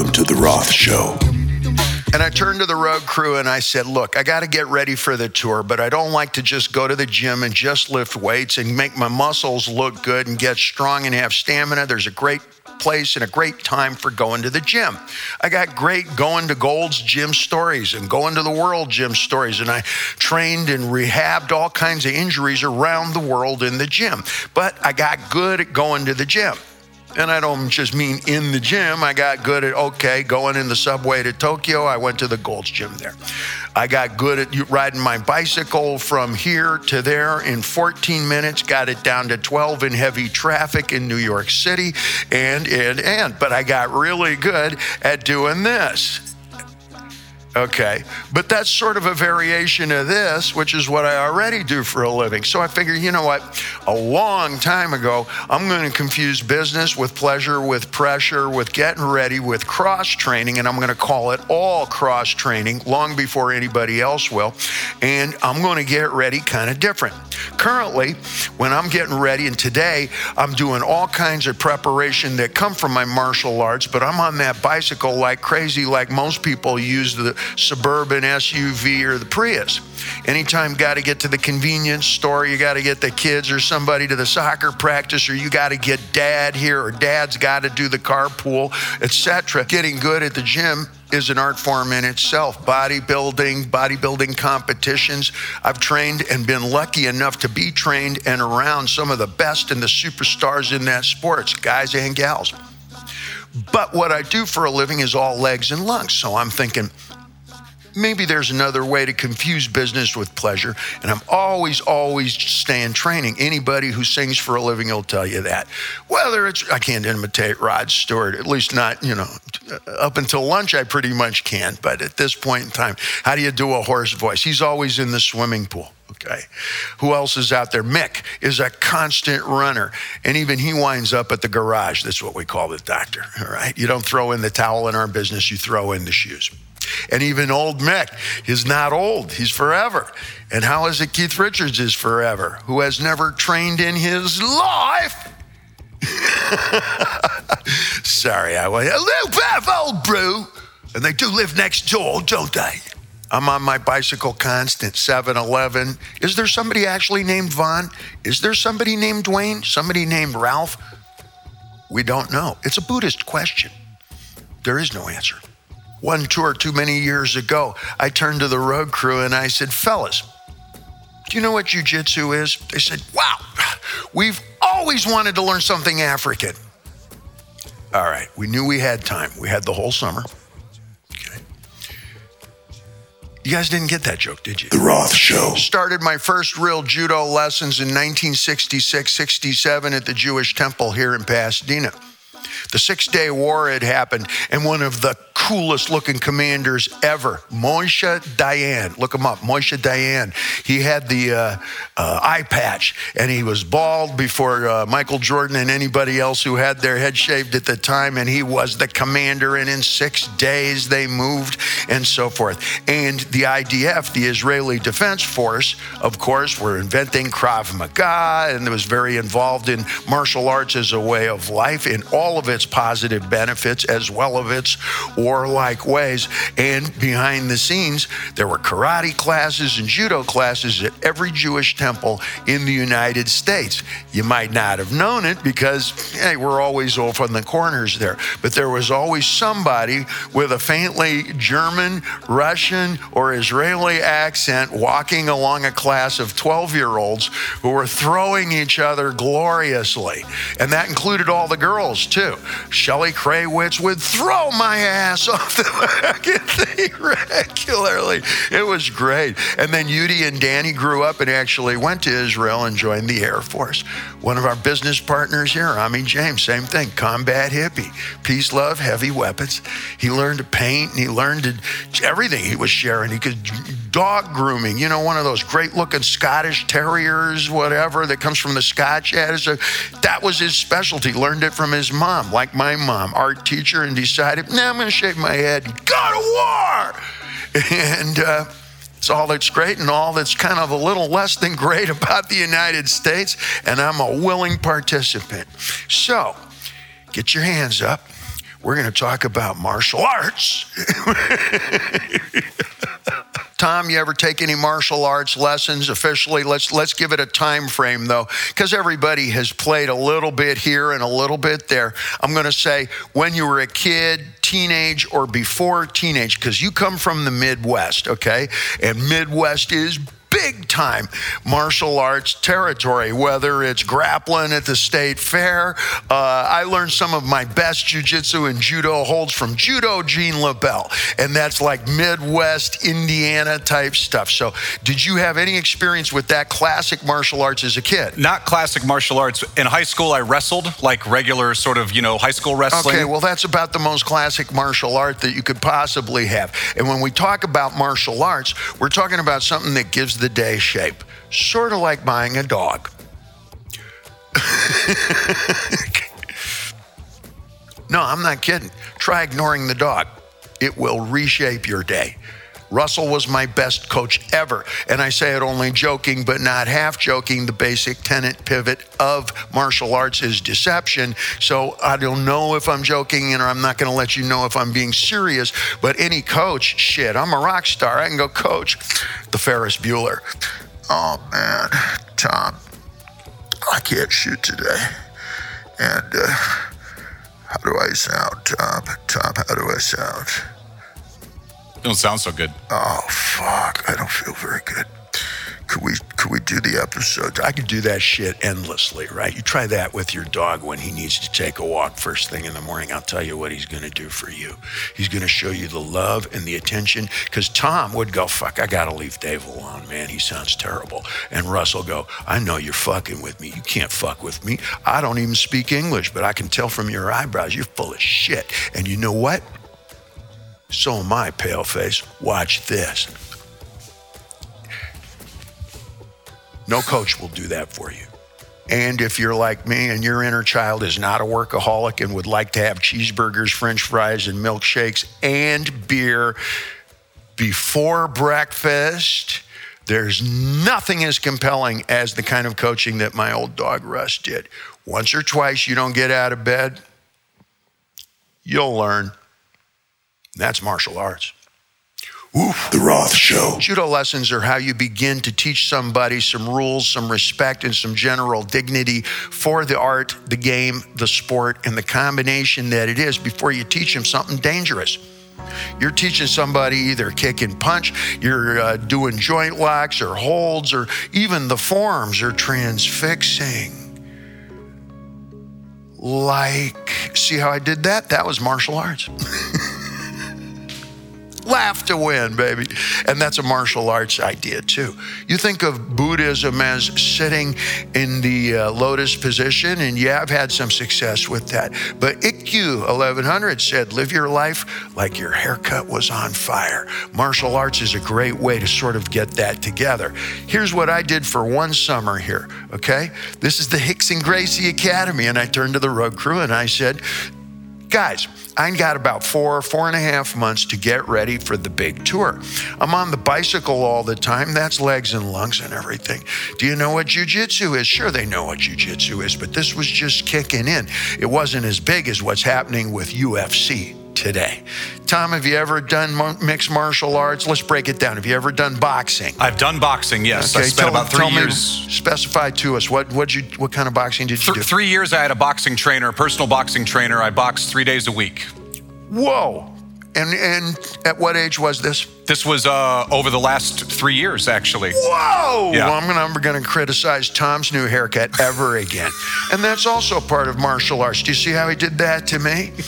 Welcome to The Roth Show. And I turned to the road crew and I said, Look, I got to get ready for the tour, but I don't like to just go to the gym and just lift weights and make my muscles look good and get strong and have stamina. There's a great place and a great time for going to the gym. I got great going to Gold's Gym stories and going to the World Gym stories, and I trained and rehabbed all kinds of injuries around the world in the gym. But I got good at going to the gym. And I don't just mean in the gym. I got good at, okay, going in the subway to Tokyo. I went to the Gold's Gym there. I got good at riding my bicycle from here to there in 14 minutes, got it down to 12 in heavy traffic in New York City, and, and, and. But I got really good at doing this. Okay. But that's sort of a variation of this, which is what I already do for a living. So I figured, you know what? A long time ago, I'm going to confuse business with pleasure, with pressure, with getting ready, with cross training, and I'm going to call it all cross training long before anybody else will. And I'm going to get ready kind of different. Currently, when I'm getting ready, and today I'm doing all kinds of preparation that come from my martial arts, but I'm on that bicycle like crazy, like most people use the suburban SUV or the Prius. Anytime you got to get to the convenience store, you got to get the kids or somebody to the soccer practice, or you got to get dad here, or dad's got to do the carpool, etc. Getting good at the gym is an art form in itself. Bodybuilding, bodybuilding competitions. I've trained and been lucky enough to be trained and around some of the best and the superstars in that sports, guys and gals. But what I do for a living is all legs and lungs. So I'm thinking, maybe there's another way to confuse business with pleasure. And I'm always, always staying training. Anybody who sings for a living will tell you that. Whether it's, I can't imitate Rod Stewart, at least not, you know, up until lunch, I pretty much can. But at this point in time, how do you do a hoarse voice? He's always in the swimming pool. Okay. Who else is out there? Mick is a constant runner. And even he winds up at the garage. That's what we call the doctor. All right. You don't throw in the towel in our business, you throw in the shoes. And even old Mick is not old, he's forever. And how is it Keith Richards is forever, who has never trained in his life? Sorry, I was a little bit of old brew. And they do live next door, don't they? I'm on my bicycle constant, 7 Eleven. Is there somebody actually named Vaughn? Is there somebody named Dwayne? Somebody named Ralph? We don't know. It's a Buddhist question. There is no answer one tour too many years ago, I turned to the road crew and I said, Fellas, do you know what jujitsu is? They said, Wow, we've always wanted to learn something African. All right, we knew we had time. We had the whole summer. Okay. You guys didn't get that joke, did you? The Roth Show. Started my first real judo lessons in 1966 67 at the Jewish Temple here in Pasadena. The Six Day War had happened, and one of the coolest looking commanders ever, Moshe Dayan. Look him up, Moshe Dayan. He had the uh, uh, eye patch, and he was bald before uh, Michael Jordan and anybody else who had their head shaved at the time, and he was the commander. And in six days, they moved and so forth. And the IDF, the Israeli Defense Force, of course, were inventing Krav Maga, and was very involved in martial arts as a way of life in all of its positive benefits as well as its warlike ways. And behind the scenes, there were karate classes and judo classes at every Jewish temple in the United States. You might not have known it because hey, we're always off on the corners there, but there was always somebody with a faintly German, Russian, or Israeli accent walking along a class of 12 year olds who were throwing each other gloriously. And that included all the girls, too. Shelly Krawitz would throw my ass off the fucking thing regularly. It was great. And then Yudi and Danny grew up and actually went to Israel and joined the Air Force. One of our business partners here, Ami James, same thing, combat hippie, peace, love, heavy weapons. He learned to paint and he learned to, everything he was sharing. He could dog grooming, you know, one of those great looking Scottish terriers, whatever, that comes from the Scotch. That was his specialty. Learned it from his mom, like my mom, art teacher, and decided, nah, I'm going to shave my head. Go to war! And uh, it's all that's great and all that's kind of a little less than great about the United States. And I'm a willing participant. So get your hands up. we're going to talk about martial arts. Tom, you ever take any martial arts lessons officially? Let's let's give it a time frame though, because everybody has played a little bit here and a little bit there. I'm going to say when you were a kid, teenage, or before teenage, because you come from the Midwest, okay? And Midwest is big time martial arts territory, whether it's grappling at the state fair. Uh, I learned some of my best jujitsu and judo holds from Judo Gene LeBell, and that's like Midwest Indiana type stuff. So, did you have any experience with that classic martial arts as a kid? Not classic martial arts. In high school, I wrestled like regular sort of, you know, high school wrestling. Okay, well, that's about the most classic martial art that you could possibly have. And when we talk about martial arts, we're talking about something that gives the day shape, sort of like buying a dog. no, I'm not kidding. Try ignoring the dog, it will reshape your day. Russell was my best coach ever. And I say it only joking, but not half joking. The basic tenet pivot of martial arts is deception. So I don't know if I'm joking and I'm not going to let you know if I'm being serious. But any coach, shit, I'm a rock star. I can go coach the Ferris Bueller. Oh, man, Tom, I can't shoot today. And uh, how do I sound, Tom? Tom, how do I sound? Don't sound so good. Oh fuck! I don't feel very good. Could we could we do the episode? I could do that shit endlessly, right? You try that with your dog when he needs to take a walk first thing in the morning. I'll tell you what he's going to do for you. He's going to show you the love and the attention. Because Tom would go, "Fuck, I got to leave Dave alone, man. He sounds terrible." And Russell go, "I know you're fucking with me. You can't fuck with me. I don't even speak English, but I can tell from your eyebrows you're full of shit. And you know what?" So am I, paleface. Watch this. No coach will do that for you. And if you're like me and your inner child is not a workaholic and would like to have cheeseburgers, french fries, and milkshakes and beer before breakfast, there's nothing as compelling as the kind of coaching that my old dog Russ did. Once or twice you don't get out of bed, you'll learn. That's martial arts. Oof, The Roth Show. Judo lessons are how you begin to teach somebody some rules, some respect, and some general dignity for the art, the game, the sport, and the combination that it is before you teach them something dangerous. You're teaching somebody either kick and punch, you're uh, doing joint locks or holds, or even the forms or transfixing. Like, see how I did that? That was martial arts. laugh to win, baby. And that's a martial arts idea too. You think of Buddhism as sitting in the uh, lotus position, and yeah, I've had some success with that. But Ikkyu 1100 said, live your life like your haircut was on fire. Martial arts is a great way to sort of get that together. Here's what I did for one summer here, okay? This is the Rickson Gracie Academy, and I turned to the road crew and I said, guys, I got about four, four and a half months to get ready for the big tour. I'm on the bicycle all the time. That's legs and lungs and everything. Do you know what jujitsu is? Sure, they know what jujitsu is, but this was just kicking in. It wasn't as big as what's happening with UFC today. Tom, have you ever done mixed martial arts? Let's break it down. Have you ever done boxing? I've done boxing. Yes, okay, I spent tell, about three years. Me, specify to us what what you what kind of boxing did you Th- do? Three years. I had a boxing trainer, a personal boxing trainer. I boxed three days a week. Whoa! And and at what age was this? This was uh, over the last three years, actually. Whoa! Yeah. Well, I'm gonna, I'm gonna criticize Tom's new haircut ever again, and that's also part of martial arts. Do you see how he did that to me?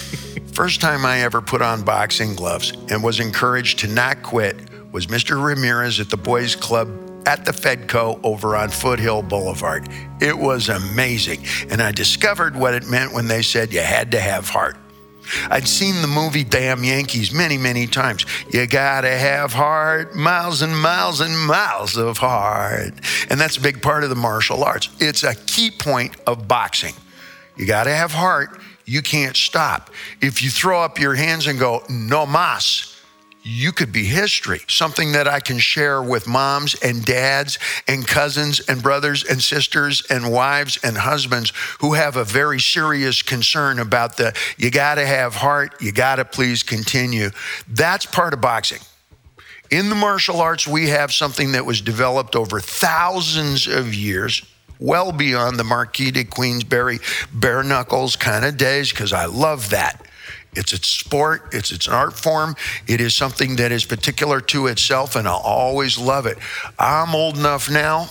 First time I ever put on boxing gloves and was encouraged to not quit was Mr. Ramirez at the Boys Club at the Fedco over on Foothill Boulevard. It was amazing. And I discovered what it meant when they said you had to have heart. I'd seen the movie Damn Yankees many, many times. You gotta have heart, miles and miles and miles of heart. And that's a big part of the martial arts. It's a key point of boxing. You gotta have heart you can't stop. If you throw up your hands and go, no mas, you could be history. Something that I can share with moms and dads and cousins and brothers and sisters and wives and husbands who have a very serious concern about the you got to have heart, you got to please continue. That's part of boxing. In the martial arts, we have something that was developed over thousands of years well beyond the Marquis de Queensberry bare knuckles kind of days because I love that. It's its sport, it's its art form. It is something that is particular to itself, and I'll always love it. I'm old enough now.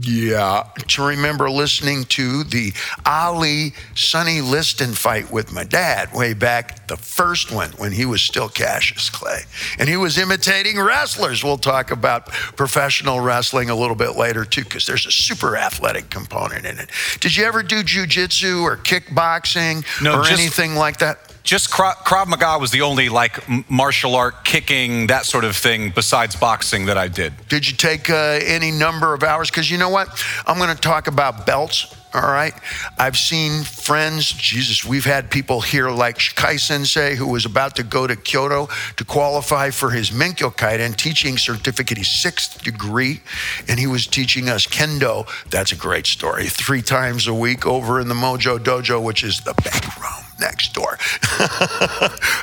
Yeah, to remember listening to the Ali Sonny Liston fight with my dad way back, the first one when he was still Cassius Clay. And he was imitating wrestlers. We'll talk about professional wrestling a little bit later too, because there's a super athletic component in it. Did you ever do jujitsu or kickboxing No, or just- anything like that? Just Krav, Maga was the only like martial art kicking that sort of thing besides boxing that I did. Did you take uh, any number of hours? Because you know what? I'm going to talk about belts. All right. I've seen friends, Jesus, we've had people here like Shikai Sensei, who was about to go to Kyoto to qualify for his Menkyo Kaiden teaching certificate. his sixth degree, and he was teaching us Kendo. That's a great story. Three times a week over in the Mojo Dojo, which is the back room next door.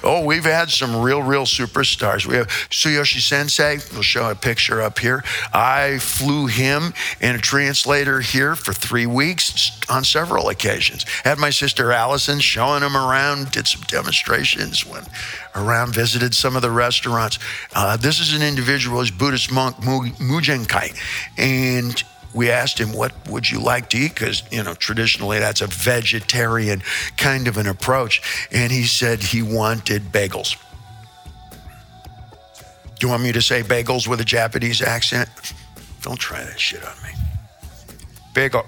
oh, we've had some real, real superstars. We have Tsuyoshi Sensei. We'll show a picture up here. I flew him and a translator here for three weeks on several occasions. Had my sister Allison showing him around, did some demonstrations, went around, visited some of the restaurants. Uh, this is an individual, he's Buddhist monk, Mu- Mujenkai. And we asked him, What would you like to eat? Because, you know, traditionally that's a vegetarian kind of an approach. And he said he wanted bagels. Do you want me to say bagels with a Japanese accent? Don't try that shit on me. Bagel.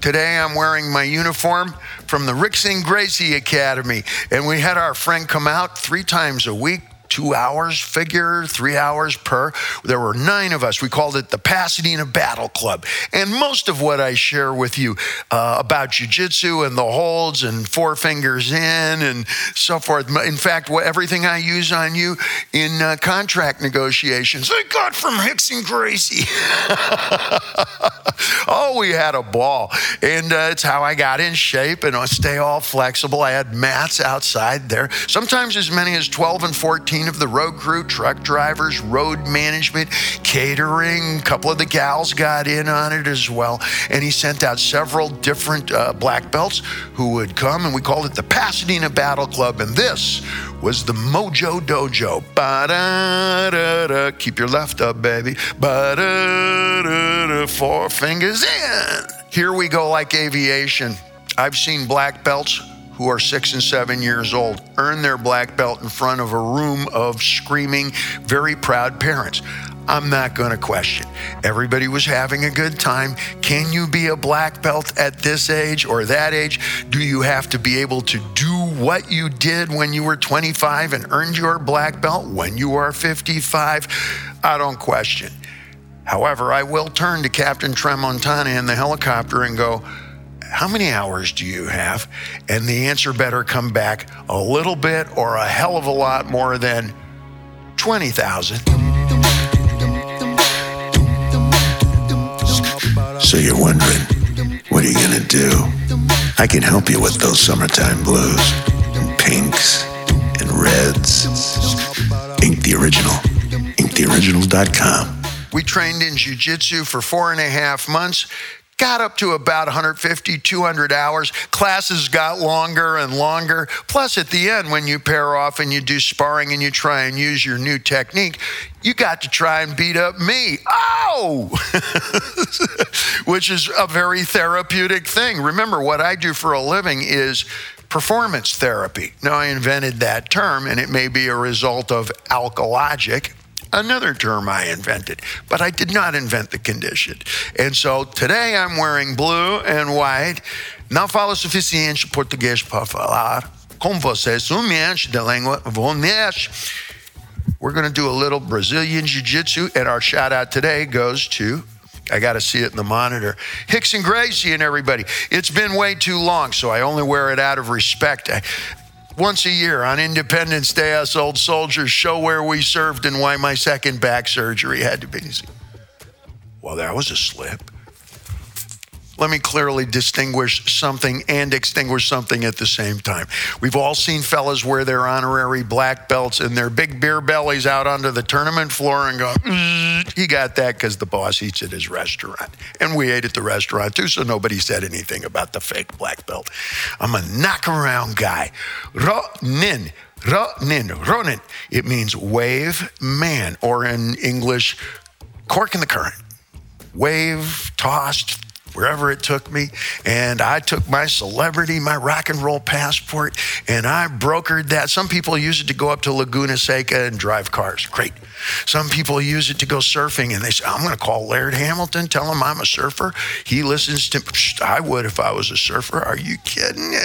Today I'm wearing my uniform from the Rickson Gracie Academy, and we had our friend come out three times a week. Two hours figure, three hours per. There were nine of us. We called it the Pasadena Battle Club. And most of what I share with you uh, about jujitsu and the holds and four fingers in and so forth. In fact, what, everything I use on you in uh, contract negotiations, I got from Rickson Gracie. oh, we had a ball. And uh, it's how I got in shape and I stay all flexible. I had mats outside there, sometimes as many as 12 and 14 of the road crew, truck drivers, road management, catering. A couple of the gals got in on it as well. And he sent out several different uh, black belts who would come, and we called it the Pasadena Battle Club. And this was the Mojo Dojo. Ba-da-da-da. Keep your left up, baby. Ba-da-da-da. Four fingers in. Here we go like aviation. I've seen black belts who are six and seven years old earn their black belt in front of a room of screaming, very proud parents. I'm not going to question. Everybody was having a good time. Can you be a black belt at this age or that age? Do you have to be able to do what you did when you were 25 and earned your black belt when you are 55? I don't question. However, I will turn to Captain Tremontana in the helicopter and go, how many hours do you have? And the answer better come back a little bit or a hell of a lot more than 20,000. So you're wondering, what are you gonna do? I can help you with those summertime blues. And pinks and reds. Ink the Original. InkTheOriginal.com. We trained in jujitsu for four and a half months. Got up to about 150, 200 hours. Classes got longer and longer. Plus, at the end, when you pair off and you do sparring and you try and use your new technique, you got to try and beat up me. Oh! Which is a very therapeutic thing. Remember, what I do for a living is performance therapy. Now, I invented that term, and it may be a result of alkalogic, another term I invented, but I did not invent the condition. And so today I'm wearing blue and white. Não falo suficiente português para falar com vocês. Um mente de língua vonês. We're going to do a little Brazilian Jiu Jitsu, and our shout out today goes to. I got to see it in the monitor. Rickson Gracie and everybody. It's been way too long, so I only wear it out of respect. I, Once a year on Independence Day, us old soldiers show where we served and why my second back surgery had to be. Well, that was a slip. Let me clearly distinguish something and extinguish something at the same time. We've all seen fellas wear their honorary black belts and their big beer bellies out onto the tournament floor and go, he got that because the boss eats at his restaurant. And we ate at the restaurant too, so nobody said anything about the fake black belt. I'm a knock around guy. Ronin. Ronin. Ronin. It means wave man, or in English, cork in the current. Wave, tossed, wherever it took me. And I took my celebrity, my rock and roll passport, and I brokered that. Some people use it to go up to Laguna Seca and drive cars. Great. Some people use it to go surfing and they say, I'm going to call Laird Hamilton, tell him I'm a surfer. He listens to, I would if I was a surfer. Are you kidding?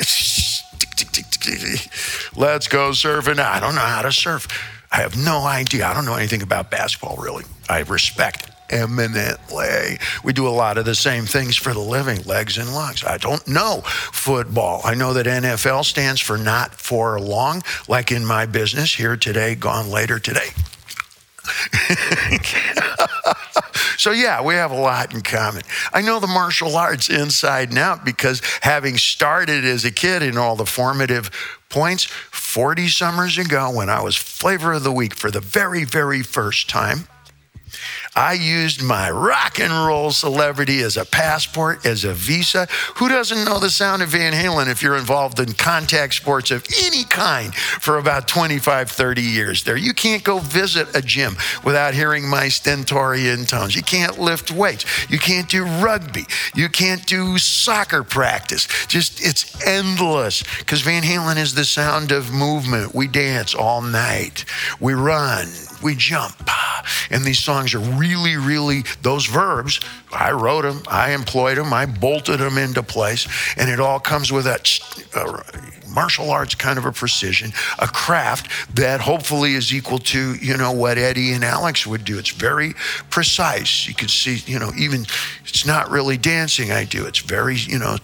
Let's go surfing. I don't know how to surf. I have no idea. I don't know anything about basketball, really. I respect eminently. We do a lot of the same things for the living, legs and lungs. I don't know football. I know that NFL stands for not for long, like in my business here today, gone later today. so, yeah, we have a lot in common. I know the martial arts inside and out because having started as a kid in all the formative points 40 summers ago when I was flavor of the week for the very, very first time I used my rock and roll celebrity as a passport, as a visa. Who doesn't know the sound of Van Halen if you're involved in contact sports of any kind for about 25, 30 years there? You can't go visit a gym without hearing my stentorian tones. You can't lift weights. You can't do rugby. You can't do soccer practice. Just, it's endless because Van Halen is the sound of movement. We dance all night, we run, we jump. And these songs are really, really, those verbs, I wrote them, I employed them, I bolted them into place, and it all comes with that uh, martial arts kind of a precision, a craft that hopefully is equal to, you know, what Eddie and Alex would do. It's very precise. You can see, you know, even it's not really dancing I do. It's very, you know,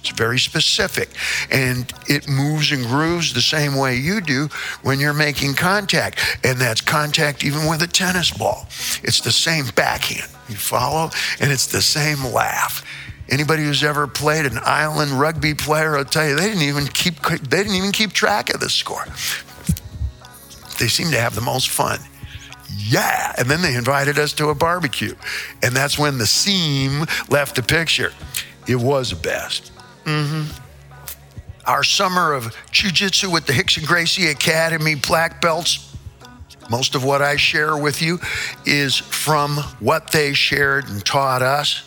it's very specific and it moves and grooves the same way you do when you're making contact. And that's contact even with a tennis ball. It's the same backhand. You follow? And it's the same laugh. Anybody who's ever played an island rugby player I'll tell you they didn't even keep they didn't even keep track of the score. They seem to have the most fun yeah. And then they invited us to a barbecue. And that's when the seam left the picture. It was the best. Mm-hmm. Our summer of jujitsu with the Rickson Gracie Academy black belts. Most of what I share with you is from what they shared and taught us.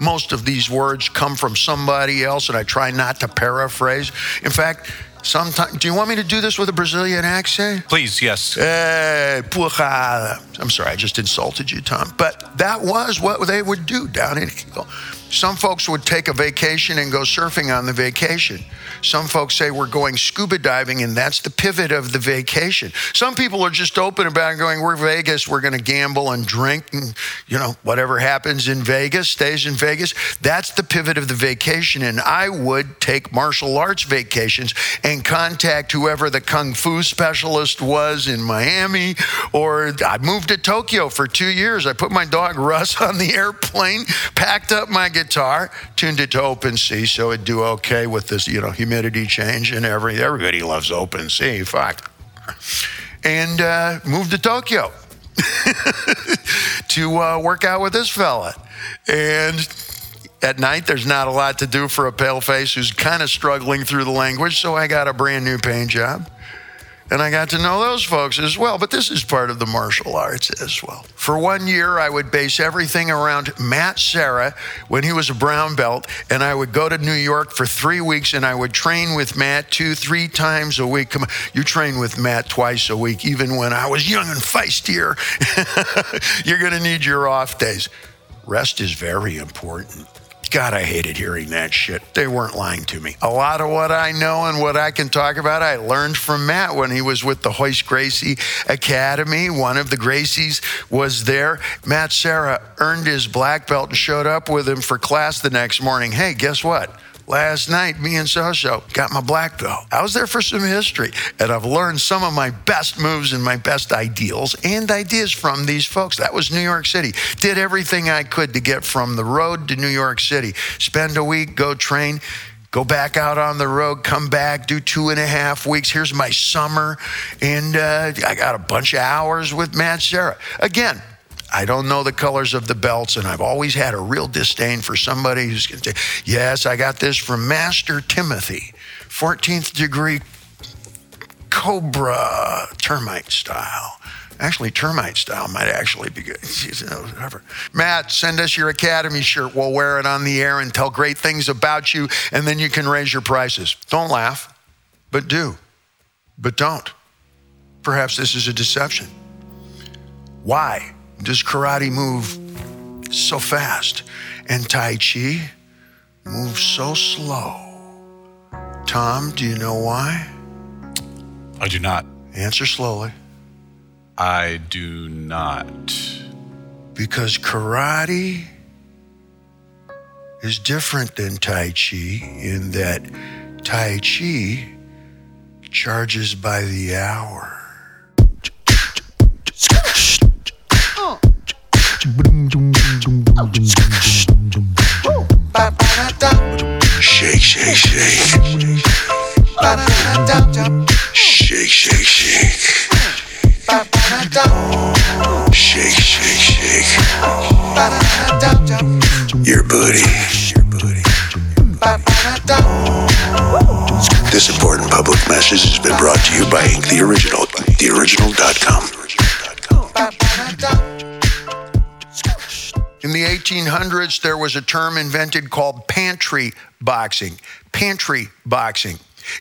Most of these words come from somebody else, and I try not to paraphrase. In fact, sometimes, do you want me to do this with a Brazilian accent? Please, yes. Hey, porra. I'm sorry, I just insulted you, Tom. But that was what they would do down in Kegel. Some folks would take a vacation and go surfing on the vacation. Some folks say we're going scuba diving, and that's the pivot of the vacation. Some people are just open about going, we're Vegas, we're going to gamble and drink, and you know, whatever happens in Vegas stays in Vegas. That's the pivot of the vacation. And I would take martial arts vacations and contact whoever the kung fu specialist was in Miami, or I moved to Tokyo for two years. I put my dog Russ on the airplane, packed up my guitar, tuned it to open C so it'd do okay with this, you know, humidity change and every everybody loves open C. Fuck. And uh, moved to Tokyo to uh, work out with this fella. And at night, there's not a lot to do for a pale face who's kind of struggling through the language, so I got a brand new paint job. And I got to know those folks as well. But this is part of the martial arts as well. For one year, I would base everything around Matt Serra when he was a brown belt. And I would go to New York for three weeks and I would train with Matt two, three times a week. Come on, you train with Matt twice a week, even when I was young and feistier. You're going to need your off days. Rest is very important. God, I hated hearing that shit. They weren't lying to me. A lot of what I know and what I can talk about, I learned from Matt when he was with the Hoist Gracie Academy. One of the Gracies was there. Matt Serra earned his black belt and showed up with him for class the next morning. Hey, guess what? Last night, me and Sosho got my black belt. I was there for some history, and I've learned some of my best moves and my best ideals and ideas from these folks. That was New York City. Did everything I could to get from the road to New York City. Spend a week, go train go back out on the road, come back, do two and a half weeks. Here's my summer. And uh, I got a bunch of hours with Matt Serra. Again, I don't know the colors of the belts, and I've always had a real disdain for somebody who's going to say, Yes, I got this from Master Timothy, 14th degree Cobra termite style. Actually, termite style might actually be good. Matt, send us your Academy shirt. We'll wear it on the air and tell great things about you, and then you can raise your prices. Don't laugh, but do. But don't. Perhaps this is a deception. Why does karate move so fast and Tai Chi moves so slow? Tom, do you know why? I do not. Answer slowly. I do not. Because karate is different than Tai Chi in that Tai Chi charges by the hour. Shake, shake, shake. Shake, shake, shake. Shake, shake, shake. Your booty. This important public message has been brought to you by. The Original, theoriginal.com. In the 1800s, there was a term invented called pantry boxing. Pantry boxing.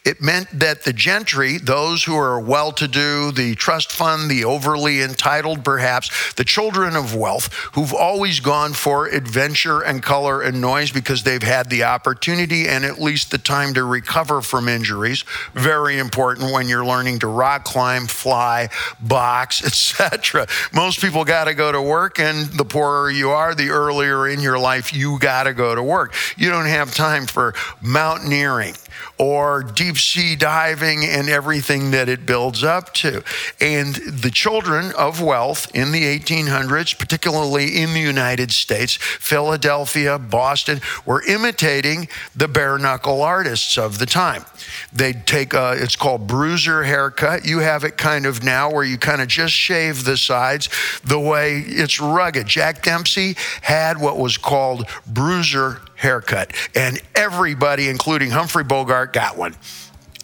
It meant that the gentry, those who are well to do, the trust fund, the overly entitled perhaps, the children of wealth, who've always gone for adventure and color and noise because they've had the opportunity and at least the time to recover from injuries. Very important when you're learning to rock climb, fly, box, etc. Most people got to go to work, and the poorer you are, the earlier in your life you got to go to work. You don't have time for mountaineering or deep sea diving and everything that it builds up to. And the children of wealth in the 1800s, particularly in the United States, Philadelphia, Boston, were imitating the bare knuckle artists of the time. They'd take a, it's called bruiser haircut. You have it kind of now where you kind of just shave the sides the way it's rugged. Jack Dempsey had what was called bruiser haircut. And everybody, including Humphrey Bogart, got one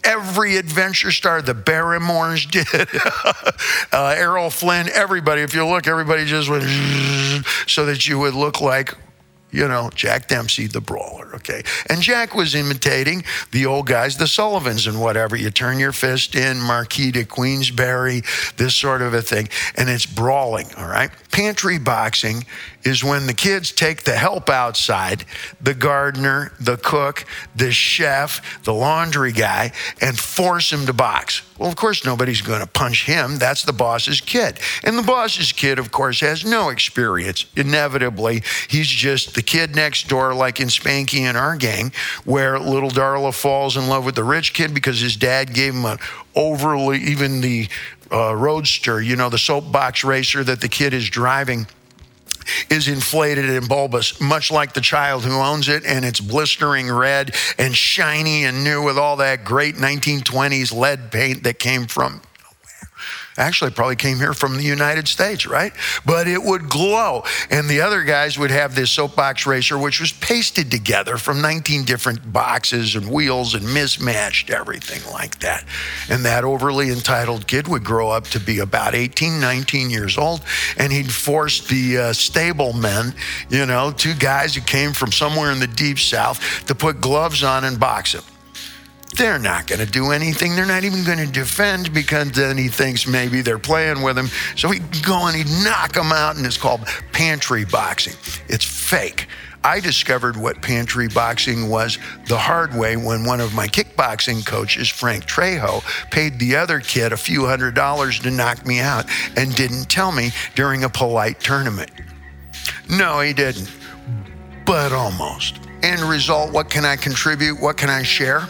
every adventure star, the Barrymores did, uh, Errol Flynn, everybody. If you look, everybody just went so that you would look like you know, Jack Dempsey, the brawler, okay? And Jack was imitating the old guys, the Sullivans and whatever. You turn your fist in, Marquis de Queensberry, this sort of a thing, and it's brawling, all right? Pantry boxing is when the kids take the help outside, the gardener, the cook, the chef, the laundry guy, and force him to box. Well, of course, nobody's going to punch him. That's the boss's kid. And the boss's kid, of course, has no experience. Inevitably, he's just the kid next door, like in Spanky and our gang, where little Darla falls in love with the rich kid because his dad gave him an overly, even the uh, roadster, you know, the soapbox racer that the kid is driving is inflated and bulbous, much like the child who owns it, and it's blistering red and shiny and new with all that great 1920s lead paint that came from Actually, probably came here from the United States, right? But it would glow. And the other guys would have this soapbox racer, which was pasted together from 19 different boxes and wheels and mismatched, everything like that. And that overly entitled kid would grow up to be about 18, 19 years old. And he'd force the uh, stable men, you know, two guys who came from somewhere in the deep south, to put gloves on and box him they're not going to do anything. They're not even going to defend because then he thinks maybe they're playing with him. So he'd go and he'd knock them out, and it's called pantry boxing. It's fake. I discovered what pantry boxing was the hard way when one of my kickboxing coaches, Frank Trejo, paid the other kid a few hundred dollars to knock me out and didn't tell me during a polite tournament. No, he didn't, but almost. End result, what can I contribute? What can I share?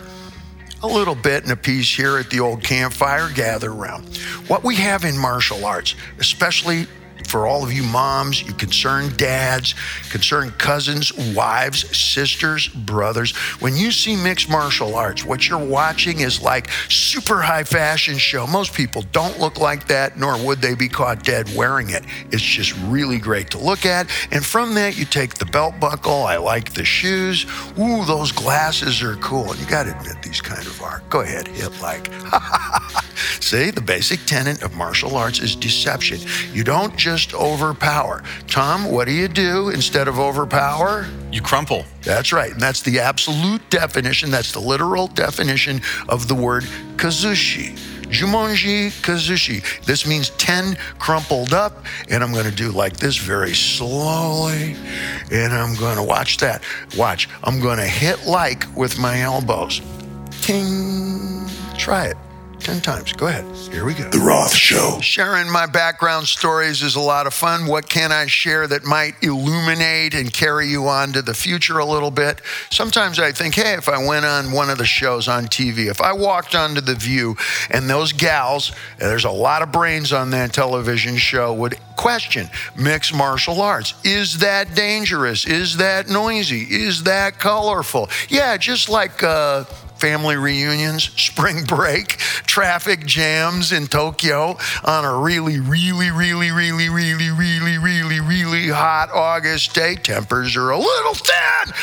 A little bit and a piece here at the old campfire, gather around. What we have in martial arts, especially for all of you moms, you concerned dads, concerned cousins, wives, sisters, brothers. When you see mixed martial arts, what you're watching is like super high fashion show. Most people don't look like that, nor would they be caught dead wearing it. It's just really great to look at. And from that, you take the belt buckle. I like the shoes. Ooh, those glasses are cool. And you got to admit these kind of are. Go ahead, hit like. See, the basic tenet of martial arts is deception. You don't just overpower. Tom, what do you do instead of overpower? You crumple. That's right. And that's the absolute definition, that's the literal definition of the word kazushi. Jumonji Kazushi. This means 10 crumpled up, and I'm going to do like this very slowly, and I'm going to watch that. Watch. I'm going to hit like with my elbows. Ting. Try it. 10 times. Go ahead. Here we go. The Roth Show. Sharing my background stories is a lot of fun. What can I share that might illuminate and carry you on to the future a little bit? Sometimes I think, hey, if I went on one of the shows on TV, if I walked onto The View and those gals, and there's a lot of brains on that television show, would question mixed martial arts. Is that dangerous? Is that noisy? Is that colorful? Yeah, just like, uh, family reunions, spring break, traffic jams in Tokyo on a really, really, really, really, really, really, really, really hot August day. Tempers are a little thin.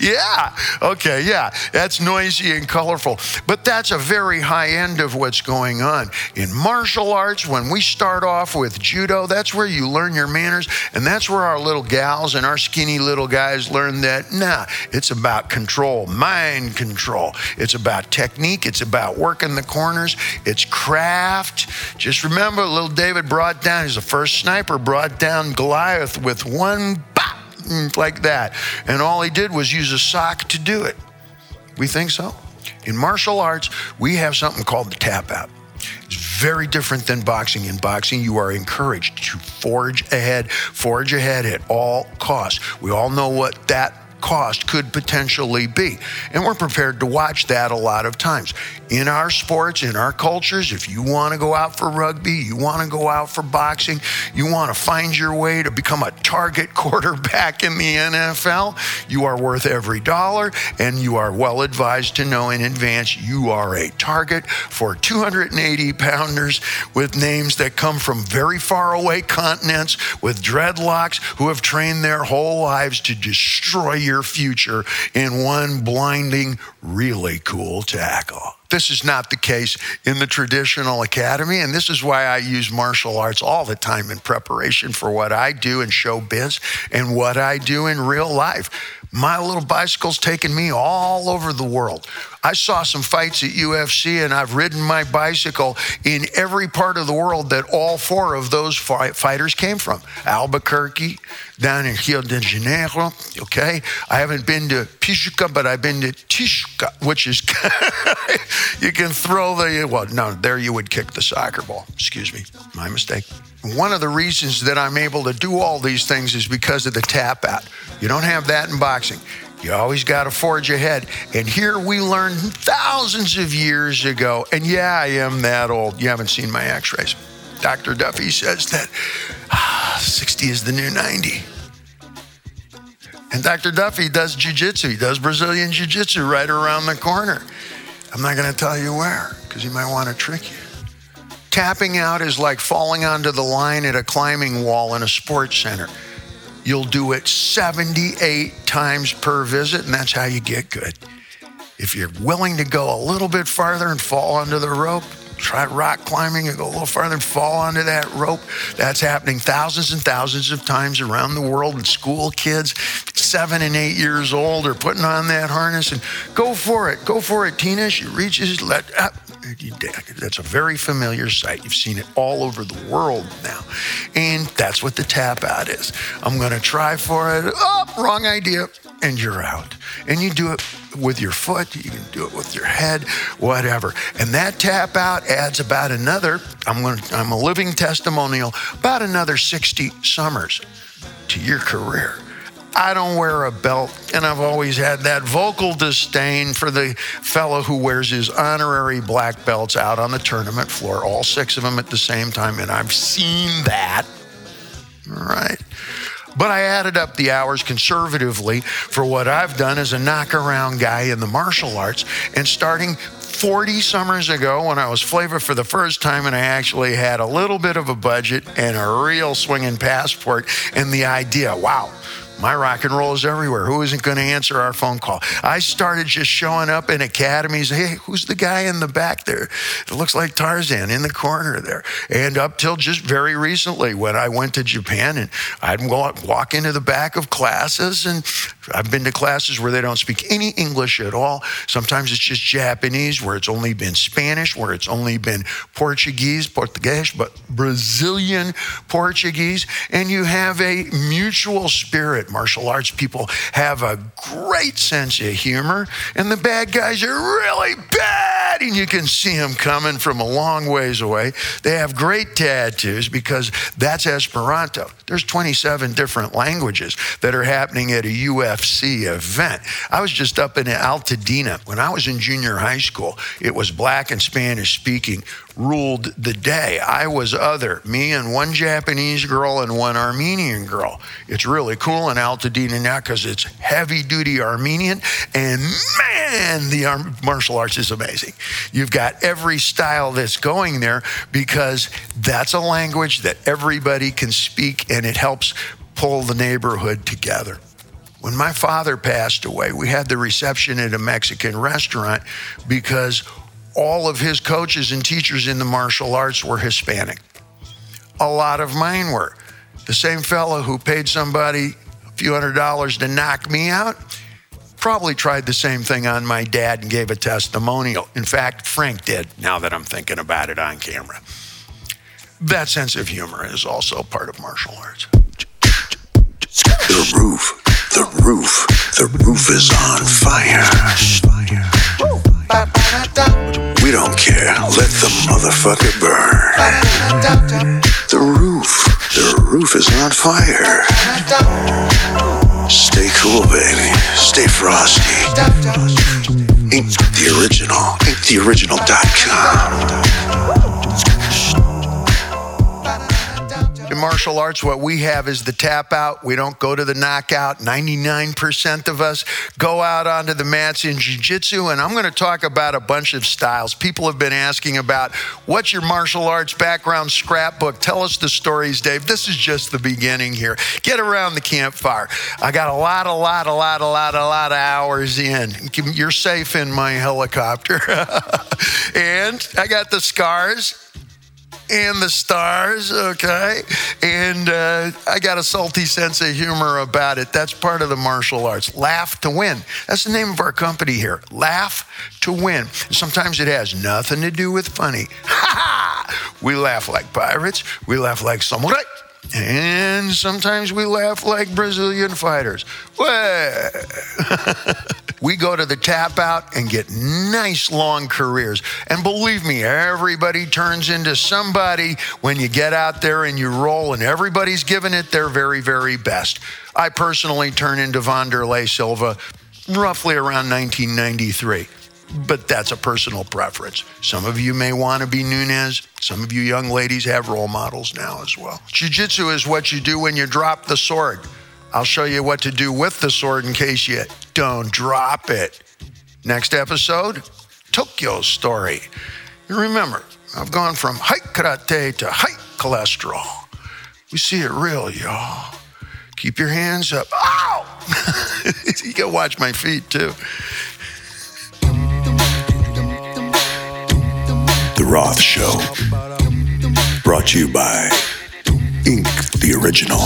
yeah. Okay. Yeah. That's noisy and colorful. But that's a very high end of what's going on. In martial arts, when we start off with judo, that's where you learn your manners. And that's where our little gals and our skinny little guys learn that, nah, it's about control, mind control. It's about technique. It's about working the corners. It's craft. Just remember, little David brought down, he's the first sniper, brought down Goliath with one bop, mm, like that. And all he did was use a sock to do it. We think so? In martial arts, we have something called the tap out. It's very different than boxing. In boxing, you are encouraged to forge ahead, forge ahead at all costs. We all know what that cost could potentially be. And we're prepared to watch that a lot of times. In our sports, in our cultures, if you want to go out for rugby, you want to go out for boxing, you want to find your way to become a target quarterback in the NFL, you are worth every dollar and you are well advised to know in advance you are a target for 280 pounders with names that come from very far away continents with dreadlocks who have trained their whole lives to destroy your future in one blinding, really cool tackle. This is not the case in the traditional academy, and this is why I use martial arts all the time in preparation for what I do in showbiz and what I do in real life. My little bicycle's taken me all over the world. I saw some fights at UFC, and I've ridden my bicycle in every part of the world that all four of those fight fighters came from. Albuquerque, down in Rio de Janeiro. Okay, I haven't been to Pichuca, but I've been to Tishka, which is you can throw the well. No, there you would kick the soccer ball. Excuse me, my mistake. One of the reasons that I'm able to do all these things is because of the tap out. You don't have that in boxing. You always got to forge ahead. And here we learned thousands of years ago. And yeah, I am that old. You haven't seen my x rays. Dr. Duffy says that ah, 60 is the new 90. And Dr. Duffy does jujitsu. He does Brazilian jiu-jitsu right around the corner. I'm not going to tell you where because he might want to trick you. Tapping out is like falling onto the line at a climbing wall in a sports center. You'll do it 78 times per visit, and that's how you get good. If you're willing to go a little bit farther and fall under the rope, try rock climbing and go a little farther and fall onto that rope. That's happening thousands and thousands of times around the world. And school kids, seven and eight years old, are putting on that harness and go for it. Go for it, Tina. She reaches, let up. That's a very familiar sight. You've seen it all over the world now. And that's what the tap out is. I'm going to try for it. Oh, wrong idea. And you're out. And you do it with your foot, you can do it with your head, whatever. And that tap out adds about another, I'm going to, I'm a living testimonial, about another 60 summers to your career. I don't wear a belt, and I've always had that vocal disdain for the fellow who wears his honorary black belts out on the tournament floor, all six of them at the same time, and I've seen that. All right. But I added up the hours conservatively for what I've done as a knockaround guy in the martial arts. And starting 40 summers ago, when I was Flavor for the first time, and I actually had a little bit of a budget and a real swinging passport, and the idea wow, my rock and roll is everywhere. Who isn't going to answer our phone call? I started just showing up in academies. Hey, who's the guy in the back there? It looks like Tarzan in the corner there. And up till just very recently, when I went to Japan and I'd walk into the back of classes, and I've been to classes where they don't speak any English at all. Sometimes it's just Japanese, where it's only been Spanish, where it's only been Portuguese, Portuguese, but Brazilian Portuguese. And you have a mutual spirit martial arts people have a great sense of humor, and the bad guys are really bad, and you can see them coming from a long ways away. They have great tattoos because that's Esperanto. There's 27 different languages that are happening at a UFC event. I was just up in Altadena when I was in junior high school. It was black and Spanish speaking ruled the day. I was other, me and one Japanese girl and one Armenian girl. It's really cool in Altadena now because it's heavy duty Armenian. And man, the martial arts is amazing. You've got every style that's going there because that's a language that everybody can speak and it helps pull the neighborhood together. When my father passed away, we had the reception at a Mexican restaurant because all of his coaches and teachers in the martial arts were Hispanic. A lot of mine were. The same fellow who paid somebody few hundred dollars to knock me out probably tried the same thing on my dad and gave a testimonial. In fact, Frank did, now that I'm thinking about it on camera. That sense of humor is also part of martial arts. The roof, the roof, the roof is on fire. We don't care. Let the motherfucker burn. The roof. Is on fire. Stay cool, baby. Stay frosty. Ink the original. InkTheOriginal.com in martial arts, what we have is the tap out. We don't go to the knockout. 99% of us go out onto the mats in jiu jitsu. And I'm going to talk about a bunch of styles. People have been asking about what's your martial arts background scrapbook? Tell us the stories, Dave. This is just the beginning here. Get around the campfire. I got a lot, a lot, a lot, a lot, a lot of hours in. You're safe in my helicopter. and I got the scars and the stars, okay? And uh, I got a salty sense of humor about it. That's part of the martial arts. Laugh to win. That's the name of our company here. Laugh to win. Sometimes it has nothing to do with funny. Ha ha! We laugh like pirates. We laugh like samurai. And sometimes we laugh like Brazilian fighters. we go to the tap out and get nice long careers. And believe me, everybody turns into somebody when you get out there and you roll, and everybody's giving it their very, very best. I personally turn into Wanderlei Silva roughly around 1993 but that's a personal preference. Some of you may want to be Nunes. Some of you young ladies have role models now as well. Jiu jitsu is what you do when you drop the sword. I'll show you what to do with the sword in case you don't drop it. Next episode Tokyo story. Remember, I've gone from high karate to high cholesterol. We see it real, y'all. Keep your hands up. Ow! you can watch my feet too. The Roth Show. Brought to you by Ink the Original.